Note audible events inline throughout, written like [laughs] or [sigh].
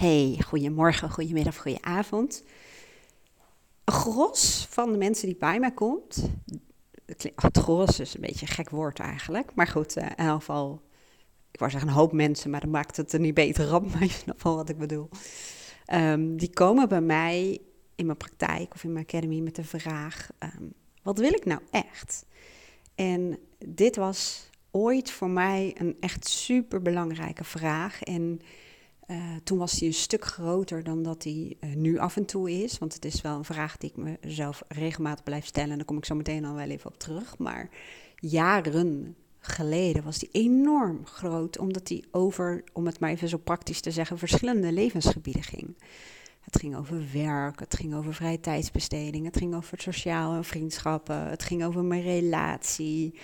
Hey, goedemorgen, goedemiddag, goedenavond. Een gros van de mensen die bij mij komt, het gros is een beetje een gek woord eigenlijk, maar goed, uh, in ieder geval, ik wou zeggen een hoop mensen, maar dat maakt het er niet beter [laughs] op, maar je snapt wel wat ik bedoel. Um, die komen bij mij in mijn praktijk of in mijn academy met de vraag, um, wat wil ik nou echt? En dit was ooit voor mij een echt super belangrijke vraag en uh, toen was hij een stuk groter dan dat hij uh, nu af en toe is. Want het is wel een vraag die ik mezelf regelmatig blijf stellen. En daar kom ik zo meteen al wel even op terug. Maar jaren geleden was die enorm groot. Omdat hij over, om het maar even zo praktisch te zeggen, verschillende levensgebieden ging. Het ging over werk, het ging over vrije tijdsbesteding, het ging over sociaal en vriendschappen, het ging over mijn relatie.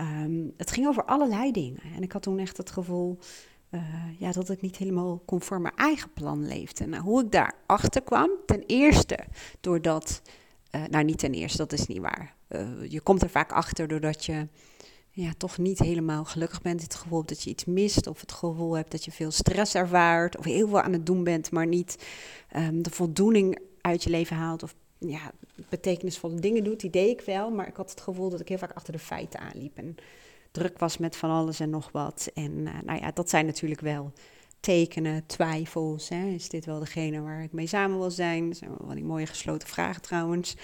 Um, het ging over allerlei dingen. En ik had toen echt het gevoel, uh, ja, dat ik niet helemaal conform mijn eigen plan leefde. Nou, hoe ik daarachter kwam, ten eerste doordat, uh, nou niet ten eerste, dat is niet waar. Uh, je komt er vaak achter doordat je ja, toch niet helemaal gelukkig bent. Het gevoel dat je iets mist of het gevoel hebt dat je veel stress ervaart of heel veel aan het doen bent, maar niet um, de voldoening uit je leven haalt of ja, betekenisvolle dingen doet. Die deed ik wel, maar ik had het gevoel dat ik heel vaak achter de feiten aanliep. En druk was met van alles en nog wat. En uh, nou ja, dat zijn natuurlijk wel tekenen, twijfels. Hè. Is dit wel degene waar ik mee samen wil zijn? Dat zijn wel die mooie gesloten vragen trouwens.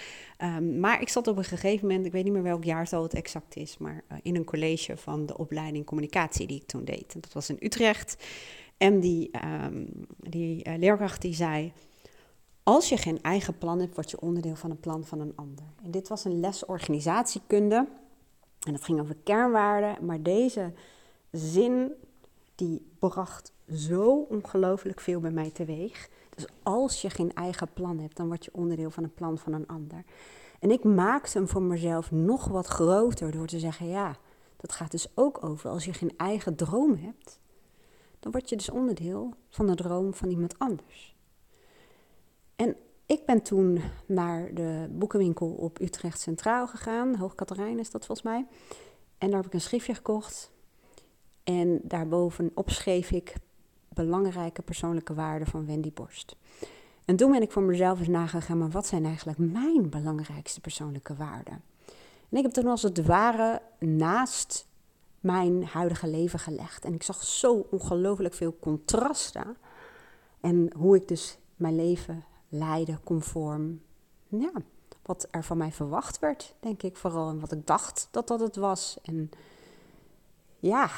Um, maar ik zat op een gegeven moment, ik weet niet meer welk jaartal het exact is, maar uh, in een college van de opleiding communicatie die ik toen deed. Dat was in Utrecht. En die, um, die uh, leerkracht die zei, als je geen eigen plan hebt, word je onderdeel van een plan van een ander. En dit was een les organisatiekunde. En het ging over kernwaarden, maar deze zin die bracht zo ongelooflijk veel bij mij teweeg. Dus als je geen eigen plan hebt, dan word je onderdeel van een plan van een ander. En ik maakte hem voor mezelf nog wat groter door te zeggen: ja, dat gaat dus ook over als je geen eigen droom hebt, dan word je dus onderdeel van de droom van iemand anders. En ik ben toen naar de boekenwinkel op Utrecht Centraal gegaan. Hoog Katerijn is dat volgens mij. En daar heb ik een schriftje gekocht. En daarbovenop schreef ik belangrijke persoonlijke waarden van Wendy Borst. En toen ben ik voor mezelf eens nagegaan, maar wat zijn eigenlijk mijn belangrijkste persoonlijke waarden? En ik heb toen als het ware naast mijn huidige leven gelegd. En ik zag zo ongelooflijk veel contrasten. En hoe ik dus mijn leven leiden conform ja, wat er van mij verwacht werd, denk ik vooral. En wat ik dacht dat dat het was. En ja,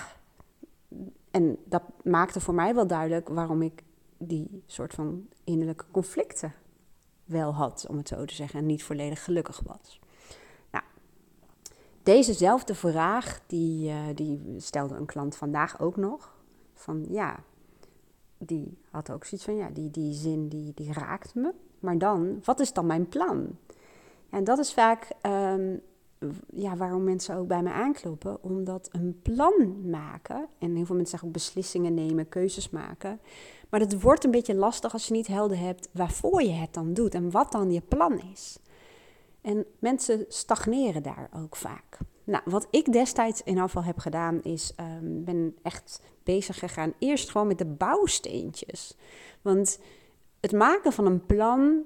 en dat maakte voor mij wel duidelijk waarom ik die soort van innerlijke conflicten wel had, om het zo te zeggen, en niet volledig gelukkig was. Nou, dezezelfde vraag, die, uh, die stelde een klant vandaag ook nog. Van ja, die had ook zoiets van, ja, die, die zin die, die raakt me. Maar dan, wat is dan mijn plan? En dat is vaak um, ja, waarom mensen ook bij me aankloppen. Omdat een plan maken, en heel veel mensen zeggen ook beslissingen nemen, keuzes maken. Maar het wordt een beetje lastig als je niet helder hebt waarvoor je het dan doet en wat dan je plan is. En mensen stagneren daar ook vaak. Nou, wat ik destijds in afval heb gedaan, is um, ben echt bezig gegaan. Eerst gewoon met de bouwsteentjes. Want het maken van een plan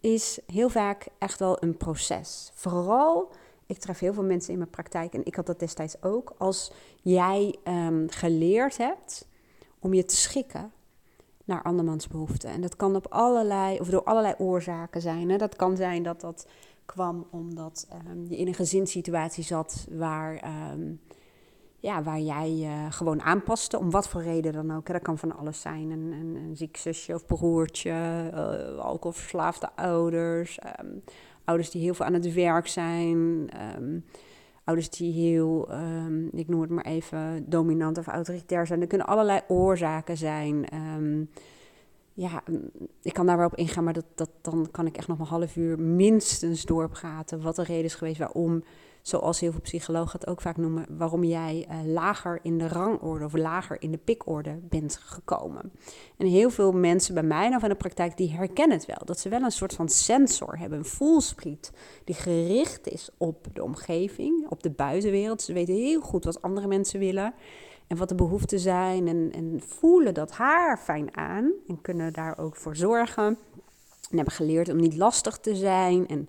is heel vaak echt wel een proces. Vooral, ik tref heel veel mensen in mijn praktijk en ik had dat destijds ook. Als jij um, geleerd hebt om je te schikken naar andermans behoeften. En dat kan op allerlei, of door allerlei oorzaken zijn. Hè. Dat kan zijn dat dat kwam omdat um, je in een gezinssituatie zat waar, um, ja, waar jij uh, gewoon aanpaste, om wat voor reden dan ook. Dat kan van alles zijn, een, een, ziek zusje of broertje, uh, alcoholverslaafde ouders, um, ouders die heel veel aan het werk zijn, ouders die heel, ik noem het maar even, dominant of autoritair zijn. Er kunnen allerlei oorzaken zijn ja, mm, ik kan daar wel op ingaan, maar dat, dat, dan kan ik echt nog een half uur minstens doorpraten. Wat de reden is geweest waarom, zoals heel veel psychologen het ook vaak noemen, waarom jij uh, lager in de rangorde of lager in de pikorde bent gekomen. En heel veel mensen bij mij nou van de praktijk, die herkennen het wel. Dat ze wel een soort van sensor hebben, een voelspriet, die gericht is op de omgeving, op de buitenwereld. Ze weten heel goed wat andere mensen willen. En wat de behoeften zijn en, en voelen dat haar fijn aan en kunnen daar ook voor zorgen. En hebben geleerd om niet lastig te zijn en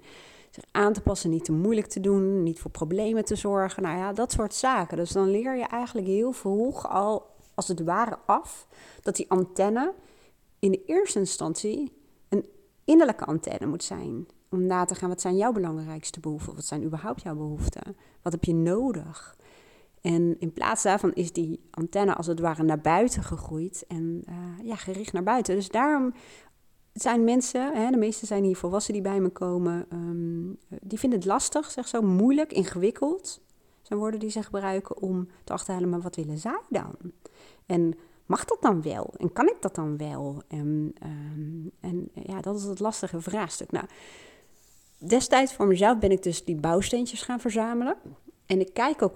zich aan te passen, niet te moeilijk te doen, niet voor problemen te zorgen. Nou ja, dat soort zaken. Dus dan leer je eigenlijk heel vroeg al, als het ware, af dat die antenne in de eerste instantie een innerlijke antenne moet zijn. Om na te gaan, wat zijn jouw belangrijkste behoeften? Wat zijn überhaupt jouw behoeften? Wat heb je nodig? En in plaats daarvan is die antenne als het ware naar buiten gegroeid en uh, ja, gericht naar buiten. Dus daarom zijn mensen, hè, de meeste zijn hier volwassenen die bij me komen, um, die vinden het lastig, zeg zo, moeilijk, ingewikkeld. Zijn woorden die ze gebruiken om te achterhalen, maar wat willen zij dan? En mag dat dan wel? En kan ik dat dan wel? En, um, en ja, dat is het lastige vraagstuk. Nou, destijds voor mezelf ben ik dus die bouwsteentjes gaan verzamelen. En ik kijk ook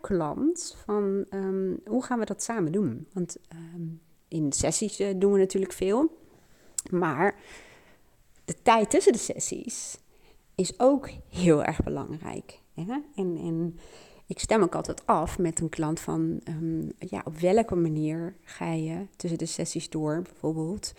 klant van um, hoe gaan we dat samen doen? Want um, in sessies uh, doen we natuurlijk veel. Maar de tijd tussen de sessies is ook heel erg belangrijk. Hè? En, en ik stem ook altijd af met een klant van um, ja, op welke manier ga je tussen de sessies door bijvoorbeeld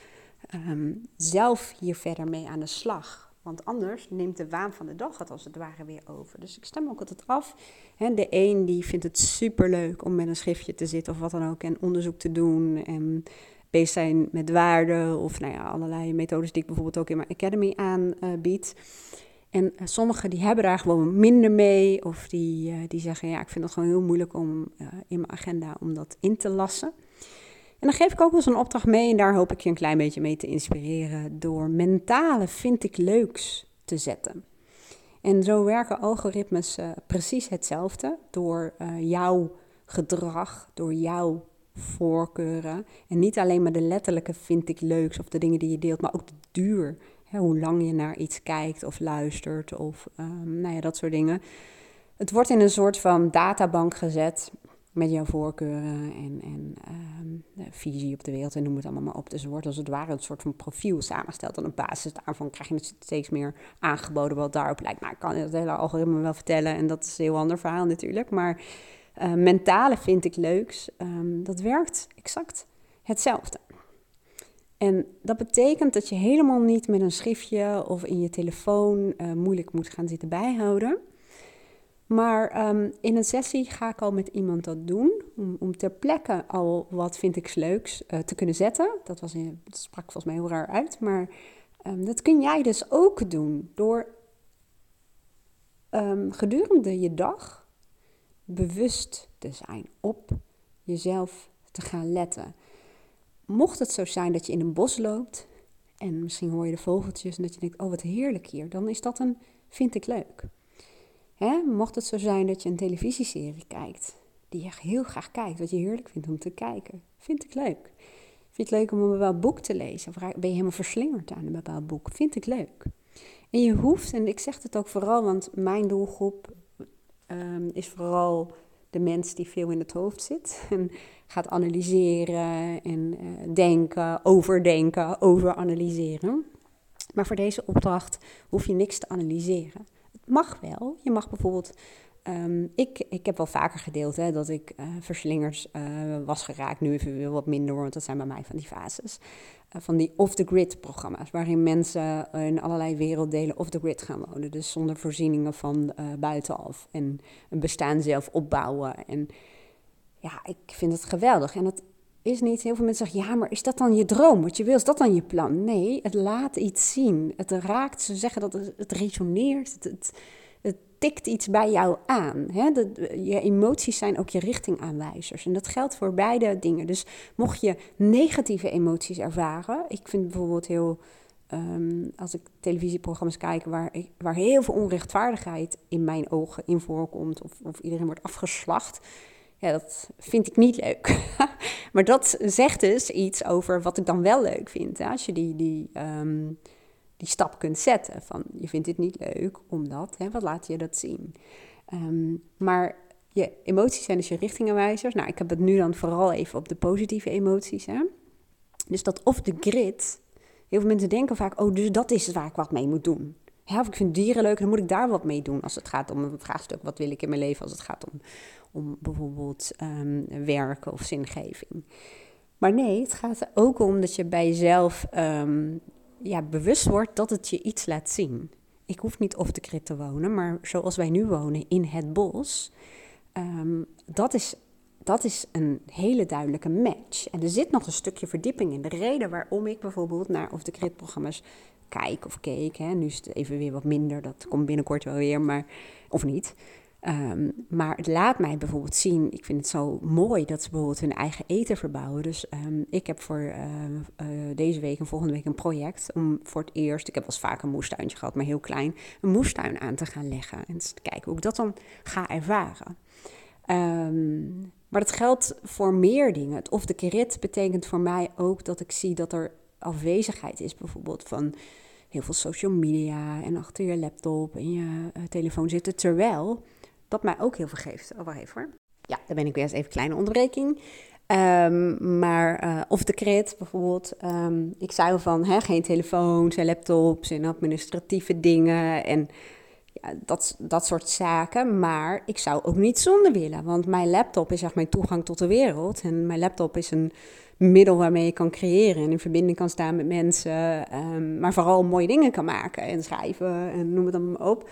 zelf hier verder mee aan de slag. Want anders neemt de waan van de dag het als het ware weer over. Dus ik stem ook altijd af. de een die vindt het super leuk om met een schriftje te zitten of wat dan ook en onderzoek te doen en bezig zijn met waarden of nou ja, allerlei methodes die ik bijvoorbeeld ook in mijn academy aanbied. en uh, sommigen die hebben daar gewoon minder mee of die, uh, die zeggen ja, ik vind het gewoon heel moeilijk om uh, in mijn agenda om dat in te lassen. En dan geef ik ook wel eens een opdracht mee en daar hoop ik je een klein beetje mee te inspireren door mentale vind ik leuks te zetten. En zo werken algoritmes precies hetzelfde door jouw gedrag, door jouw voorkeuren. En niet alleen maar de letterlijke vind ik leuks of de dingen die je deelt, maar ook de duur. Hè, hoe lang je naar iets kijkt of luistert of um, nou ja, dat soort dingen. Het wordt in een soort van databank gezet met jouw voorkeuren en, en um, visie op de wereld en noem het allemaal maar op. Dus er wordt als het ware een soort van profiel samengesteld. En op basis daarvan krijg je steeds meer aangeboden wat daarop lijkt. Nou, ik kan het hele algoritme wel vertellen en dat is een heel ander verhaal natuurlijk. Maar uh, mentale vind ik leuks, um, dat werkt exact hetzelfde. En dat betekent dat je helemaal niet met een schriftje of in je telefoon uh, moeilijk moet gaan zitten bijhouden. Maar um, in een sessie ga ik al met iemand dat doen, om, ter plekke al wat vind ik leuks uh, te kunnen zetten. Dat, was dat sprak volgens mij heel raar uit, maar um, dat kun jij dus ook doen door gedurende je dag bewust te zijn, op jezelf te gaan letten. Mocht het zo zijn dat je in een bos loopt en misschien hoor je de vogeltjes en dat je denkt, oh wat heerlijk hier, dan is dat een vind ik leuk. Mocht het zo zijn dat je een televisieserie kijkt, die je heel graag kijkt, wat je heerlijk vindt om te kijken, vind ik leuk. Vind je het leuk om een bepaald boek te lezen? Of ben je helemaal verslingerd aan een bepaald boek? Vind ik leuk. En je hoeft, en ik zeg het ook vooral, want mijn doelgroep um, is vooral de mens die veel in het hoofd zit en gaat analyseren en uh, denken, overdenken, overanalyseren. Maar voor deze opdracht hoef je niks te analyseren. Mag wel. Je mag bijvoorbeeld Um, ik, ik heb wel vaker gedeeld hè, dat ik uh, verslingers uh, was geraakt. Nu even wat minder, want dat zijn bij mij van die fases. Uh, van die off-the-grid programma's, waarin mensen in allerlei werelddelen off-the-grid gaan wonen. Dus zonder voorzieningen van buitenaf. En een bestaan zelf opbouwen. En ja, ik vind het geweldig. En dat is niet, heel veel mensen zeggen, ja, maar is dat dan je droom? Wat je wil, is dat dan je plan? Nee, het laat iets zien. Het raakt, ze zeggen dat het, het resoneert. Het, het, tikt iets bij jou aan. Hè? je emoties zijn ook je richtingaanwijzers. En dat geldt voor beide dingen. Dus mocht je negatieve emoties ervaren, ik vind bijvoorbeeld heel. Um, als ik televisieprogramma's kijk waar, waar heel veel onrechtvaardigheid in mijn ogen in voorkomt, of, of iedereen wordt afgeslacht, ja, dat vind ik niet leuk. [laughs] maar dat zegt dus iets over wat ik dan wel leuk vind. Hè? Als je die, die um, die stap kunt zetten. Van je vindt dit niet leuk, omdat, hè, wat laat je dat zien? Um, maar je emoties zijn dus je richtingenwijzers. Nou, ik heb het nu dan vooral even op de positieve emoties. Hè? Dus dat off the grid, heel veel mensen denken vaak, oh, dus dat is waar ik wat mee moet doen. Of ik vind dieren leuk, dan moet ik daar wat mee doen. Als het gaat om een vraagstuk, wat wil ik in mijn leven? Als het gaat om, om bijvoorbeeld um, werken of zingeving. Maar nee, het gaat er ook om dat je bij jezelf um, ja, bewust wordt dat het je iets laat zien. Ik hoef niet off de krit te wonen, maar zoals wij nu wonen in het bos, um, dat, is, dat is een hele duidelijke match. En er zit nog een stukje verdieping in. De reden waarom ik bijvoorbeeld naar off the grid programma's kijk of keek, hè, nu is het even weer wat minder, dat komt binnenkort wel weer, maar of niet. Ehm, maar het laat mij bijvoorbeeld zien, ik vind het zo mooi dat ze bijvoorbeeld hun eigen eten verbouwen. Dus um, ik heb voor uh, uh, deze week en volgende week een project om voor het eerst, ik heb wel eens vaak een moestuintje gehad, maar heel klein, een moestuin aan te gaan leggen. En kijken hoe ik dat dan ga ervaren. Um, maar dat geldt voor meer dingen. Het of de kerit betekent voor mij ook dat ik zie dat er afwezigheid is, bijvoorbeeld van heel veel social media en achter je laptop en je uh, telefoon zitten, terwijl dat mij ook heel veel geeft. Oh, wacht even hoor. Ja, dan ben ik weer eens even kleine onderbreking. Um, maar, uh, of de crit bijvoorbeeld. Um, ik zei al van hè, geen telefoons en laptops en administratieve dingen en ja, dat, dat soort zaken. Maar ik zou ook niet zonder willen, want mijn laptop is echt mijn toegang tot de wereld. En mijn laptop is een middel waarmee je kan creëren en in verbinding kan staan met mensen. Um, maar vooral mooie dingen kan maken en schrijven en noem het dan op.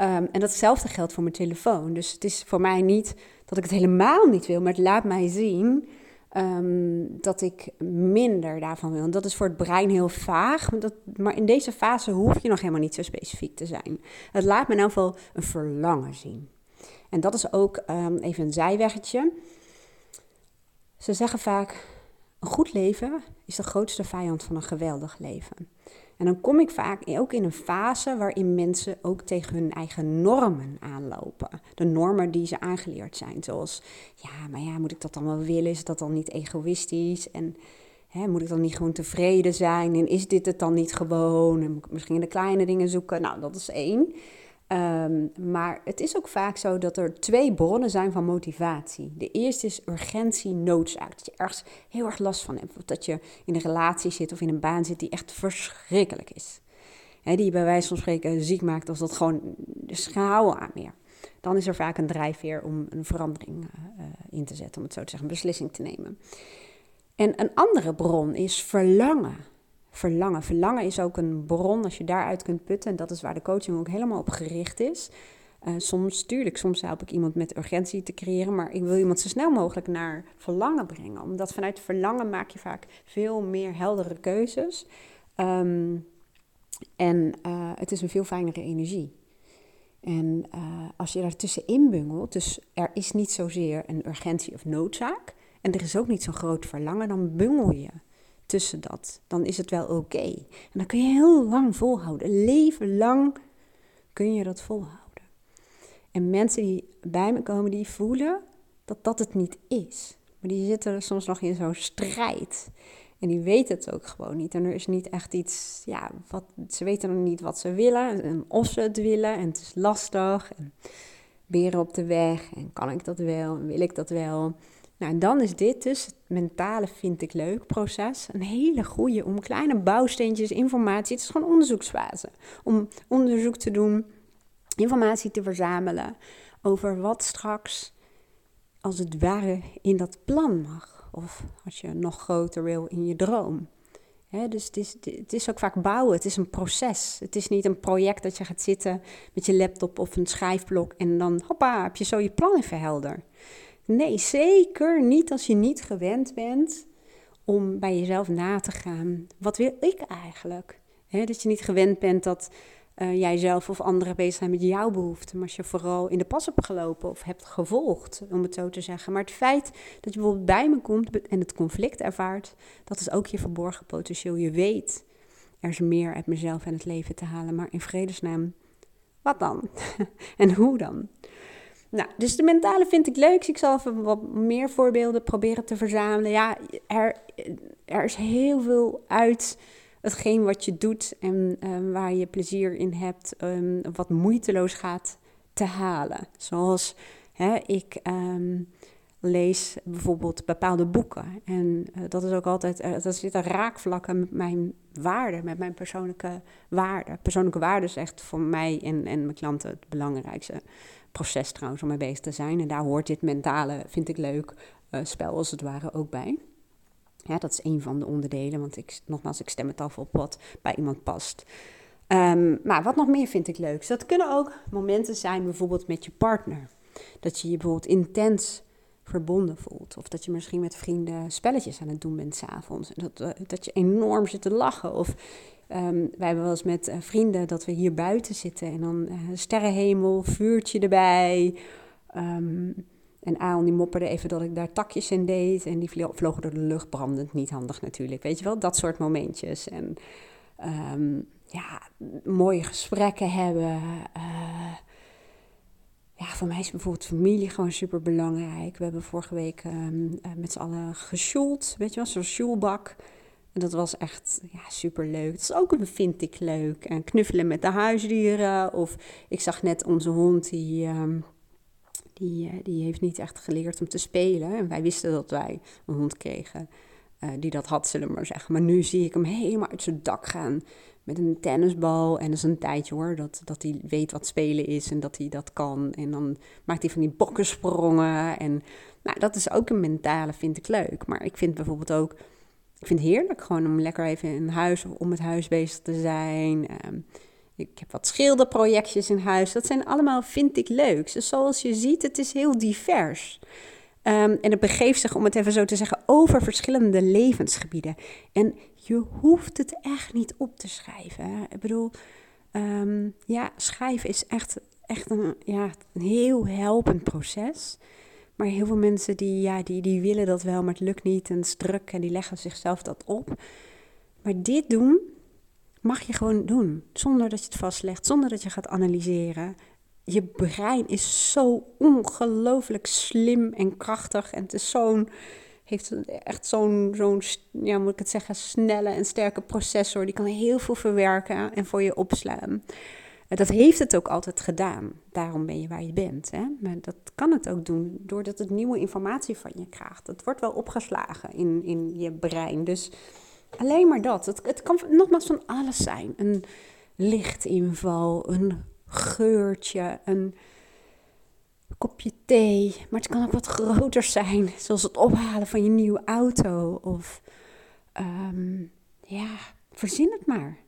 Um, en datzelfde geldt voor mijn telefoon. Dus het is voor mij niet dat ik het helemaal niet wil, maar het laat mij zien um, dat ik minder daarvan wil. En dat is voor het brein heel vaag, dat, maar in deze fase hoef je nog helemaal niet zo specifiek te zijn. Het laat me in ieder geval een verlangen zien. En dat is ook um, even een zijweggetje. Ze zeggen vaak: een goed leven is de grootste vijand van een geweldig leven. En dan kom ik vaak ook in een fase waarin mensen ook tegen hun eigen normen aanlopen. De normen die ze aangeleerd zijn. Zoals, ja, maar ja, moet ik dat dan wel willen? Is dat dan niet egoïstisch? En hè, moet ik dan niet gewoon tevreden zijn? En is dit het dan niet gewoon? En moet ik misschien de kleine dingen zoeken? Nou, dat is één. Um, maar het is ook vaak zo dat er twee bronnen zijn van motivatie. De eerste is urgentie, noodzaak. Dat je ergens heel erg last van hebt. Of dat je in een relatie zit of in een baan zit die echt verschrikkelijk is. Die je bij wijze van spreken ziek maakt als dat gewoon dus aan meer. Dan is er vaak een drijfveer om een verandering uh, in te zetten, om het zo te zeggen, een beslissing te nemen. En een andere bron is verlangen verlangen. Verlangen is ook een bron als je daaruit kunt putten. En dat is waar de coaching ook helemaal op gericht is. Uh, soms, tuurlijk, soms help ik iemand met urgentie te creëren, maar ik wil iemand zo snel mogelijk naar verlangen brengen. Omdat vanuit verlangen maak je vaak veel meer heldere keuzes. Um, en uh, het is een veel fijnere energie. En uh, als je daartussenin bungelt, dus er is niet zozeer een urgentie of noodzaak, en er is ook niet zo'n groot verlangen, dan bungel je tussen dat. Dan is het wel oké. En dan kun je heel lang volhouden. Leven lang kun je dat volhouden. En mensen die bij me komen, die voelen dat dat het niet is. Maar die zitten soms nog in zo'n strijd. En die weten het ook gewoon niet. En er is niet echt iets, ja, wat, ze weten nog niet wat ze willen. En of ze het willen. En het is lastig. En beren op de weg. En kan ik dat wel? En wil ik dat wel? Nou, en dan is dit dus, het mentale vind ik leuk proces, een hele goede om kleine bouwsteentjes, informatie, het is gewoon onderzoeksfase. Om onderzoek te doen, informatie te verzamelen over wat straks als het ware in dat plan mag. Of als je nog groter wil in je droom. dus het is, het is ook vaak bouwen, het is een proces. Het is niet een project dat je gaat zitten met je laptop of een schrijfblok en dan hoppa, heb je zo je plan even helder. Nee, zeker niet als je niet gewend bent om bij jezelf na te gaan. Wat wil ik eigenlijk? dat je niet gewend bent dat uh, jij zelf of anderen bezig zijn met jouw behoeften. Maar als je vooral in de pas hebt gelopen of hebt gevolgd, om het zo te zeggen. Maar het feit dat je bijvoorbeeld bij me komt en het conflict ervaart, dat is ook je verborgen potentieel. Je weet, er is meer uit mezelf en het leven te halen. Maar in vredesnaam, wat dan? [laughs] en hoe dan? Nou, dus de mentale vind ik leuk. Ik zal even wat meer voorbeelden proberen te verzamelen. Ja, er, er is heel veel uit hetgeen wat je doet en um, waar je plezier in hebt, um, wat moeiteloos gaat te halen. Zoals hè, ik um, lees bijvoorbeeld bepaalde boeken. En uh, dat is ook altijd, uh, dat zit een raakvlakken met mijn waarden, met mijn persoonlijke waarden. Persoonlijke waarden is echt voor mij en, en mijn klanten het belangrijkste proces trouwens om mee bezig te zijn. En daar hoort dit mentale, vind ik leuk, uh, spel als het ware ook bij. Ja, dat is een van de onderdelen, want ik, nogmaals, ik stem het af op wat bij iemand past. Um, maar wat nog meer vind ik leuk? Dat kunnen ook momenten zijn, bijvoorbeeld met je partner. Dat je je bijvoorbeeld intens verbonden voelt. Of dat je misschien met vrienden spelletjes aan het doen bent s'avonds. Dat, uh, dat je enorm zit te lachen. Of um, wij hebben wel eens met uh, vrienden dat we hier buiten zitten. En dan uh, sterrenhemel, vuurtje erbij. Um, en Aal die mopperde even dat ik daar takjes in deed. En die vlogen door de lucht, brandend. Niet handig natuurlijk, weet je wel. Dat soort momentjes. En um, ja, mooie gesprekken hebben. Uh, ja, voor mij is bijvoorbeeld familie gewoon super belangrijk. We hebben vorige week met z'n allen gesjoeld, weet je wel, zo'n sjoelbak. Dat was echt ja, super leuk. Dat is ook een vind ik leuk. En knuffelen met de huisdieren. Of ik zag net onze hond die. Um, die, uh, die heeft niet echt geleerd om te spelen. En wij wisten dat wij een hond kregen uh, die dat had, zullen we maar zeggen. Maar nu zie ik hem helemaal uit zijn dak gaan met een tennisbal. En dat is een tijdje hoor, dat, dat hij weet wat spelen is en dat hij dat kan. En dan maakt hij van die bokkensprongen. En nou, dat is ook een mentale, vind ik leuk. Maar ik vind bijvoorbeeld ook, ik vind het heerlijk gewoon om lekker even in huis of om het huis bezig te zijn. Um, ik heb wat schilderprojectjes in huis. Dat zijn allemaal, vind ik, leuk. Dus zoals je ziet, het is heel divers. Um, en het begeeft zich, om het even zo te zeggen, over verschillende levensgebieden. En je hoeft het echt niet op te schrijven. Ik bedoel, um, ja, schrijven is echt, echt een, ja, een heel helpend proces. Maar heel veel mensen die, ja, die, die willen dat wel, maar het lukt niet en het is druk en die leggen zichzelf dat op. Maar dit doen mag je gewoon doen, zonder dat je het vastlegt, zonder dat je gaat analyseren. Je brein is zo ongelooflijk slim en krachtig en het is zo'n heeft echt zo'n, zo'n, ja, moet ik het zeggen, snelle en sterke processor. Die kan heel veel verwerken en voor je opslaan. Dat heeft het ook altijd gedaan. Daarom ben je waar je bent. Hè? Maar dat kan het ook doen doordat het nieuwe informatie van je krijgt. Het wordt wel opgeslagen in, in je brein. Dus alleen maar dat. Het, kan nogmaals van alles zijn. Een lichtinval, een geurtje, een kopje thee. Maar het kan ook wat groter zijn, zoals het ophalen van je nieuwe auto. Of um, ja, verzin het maar.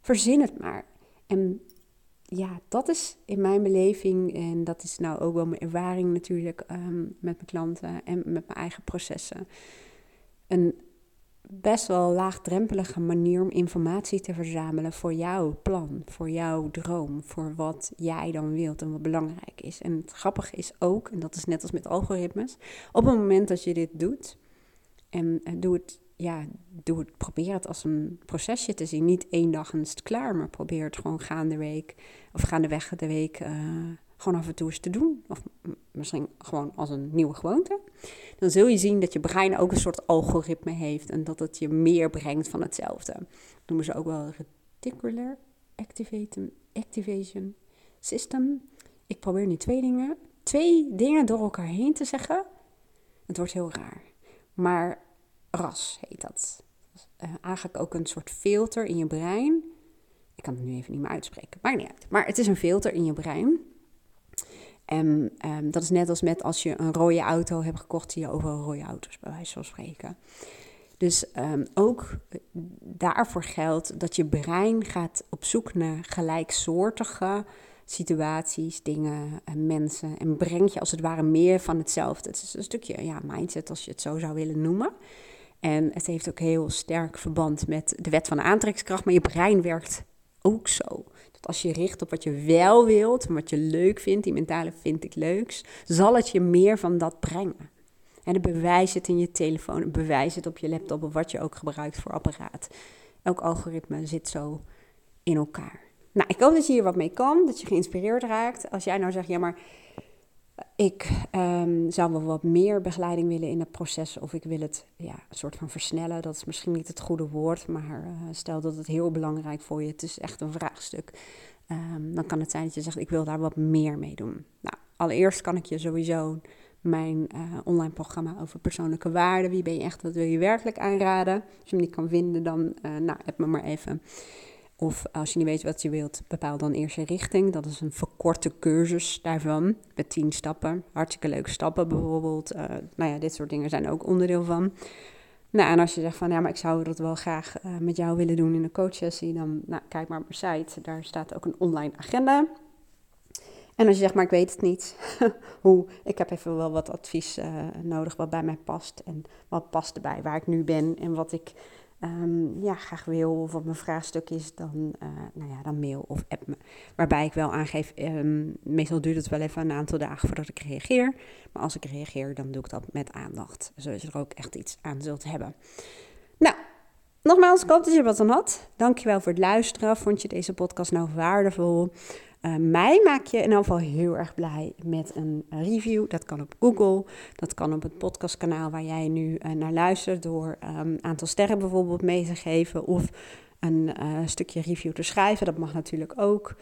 Verzin het maar. En ja, dat is in mijn beleving, en dat is nou ook wel mijn ervaring natuurlijk um, met mijn klanten en met mijn eigen processen. Een best wel laagdrempelige manier om informatie te verzamelen voor jouw plan, voor jouw droom, voor wat jij dan wilt en wat belangrijk is. En het grappige is ook, en dat is net als met algoritmes, op het moment dat je dit doet, en doe het, ja, doe het, probeer het als een procesje te zien. Niet één dag en is het klaar, maar probeer het gewoon gaande week of gaandeweg de week uh, gewoon af en toe eens te doen. Of misschien gewoon als een nieuwe gewoonte. Dan zul je zien dat je brein ook een soort algoritme heeft en dat het je meer brengt van hetzelfde. Dat noemen ze ook wel reticular activation system. Ik probeer nu twee dingen, twee dingen door elkaar heen te zeggen. Het wordt heel raar. Maar RAS heet dat. Uh, eigenlijk ook een soort filter in je brein. Ik kan het nu even niet meer uitspreken, maakt niet uit. Maar het is een filter in je brein. En um, dat is net als met als je een rode auto hebt gekocht, zie je overal rode auto's, bij wijze van spreken. Dus um, ook daarvoor geldt dat je brein gaat op zoek naar gelijksoortige situaties, dingen, en mensen. En brengt je als het ware meer van hetzelfde. Het is een stukje ja, mindset, als je het zo zou willen noemen. En het heeft ook heel sterk verband met de wet van de aantrekkingskracht, maar je brein werkt ook zo als je richt op wat je wel wilt, wat je leuk vindt, die mentale vind ik leuks, zal het je meer van dat brengen. En de bewijs het in je telefoon, bewijs het op je laptop of wat je ook gebruikt voor apparaat. Elk algoritme zit zo in elkaar. Nou, ik hoop dat je hier wat mee kan, dat je geïnspireerd raakt. Als jij nou zegt, ja, maar ik um, zou wel wat meer begeleiding willen in het proces. Of ik wil het ja, een soort van versnellen. Dat is misschien niet het goede woord. Maar uh, stel dat het heel belangrijk voor je Het is echt een vraagstuk. Um, dan kan het zijn dat je zegt, ik wil daar wat meer mee doen. Nou, allereerst kan ik je sowieso mijn uh, online programma over persoonlijke waarden. Wie ben je echt, wat wil je werkelijk aanraden? Als je hem niet kan vinden, dan uh, nou, heb me maar even. Of als je niet weet wat je wilt, bepaal dan eerst je richting. Dat is een verkorte cursus daarvan, met tien stappen. Hartstikke leuke stappen bijvoorbeeld. Uh, nou ja, dit soort dingen zijn ook onderdeel van. Nou, en als je zegt van ja, maar ik zou dat wel graag uh, met jou willen doen in een coachsessie, dan nou, kijk maar op mijn site. Daar staat ook een online agenda. En als je zegt, maar ik weet het niet, [laughs] hoe, ik heb even wel wat advies uh, nodig wat bij mij past en wat past erbij waar ik nu ben en wat ik um, ja, graag wil of wat mijn vraagstuk is, dan, uh, nou ja, dan mail of app me. Waarbij ik wel aangeef, um, meestal duurt het wel even een aantal dagen voordat ik reageer. Maar als ik reageer, dan doe ik dat met aandacht, zodat je er ook echt iets aan zult hebben. Nou, nogmaals, ik hoop dat je wat aan had. Dankjewel voor het luisteren. Vond je deze podcast nou waardevol? Uh, mij maak je in ieder geval heel erg blij met een review. Dat kan op Google, dat kan op het podcastkanaal waar jij nu uh, naar luistert, door een um, aantal sterren bijvoorbeeld mee te geven of een uh, stukje review te schrijven. Dat mag natuurlijk ook,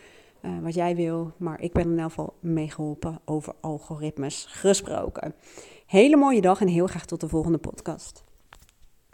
wat jij wil. Maar ik ben in ieder geval meegeholpen over algoritmes gesproken. Hele mooie dag en heel graag tot de volgende podcast.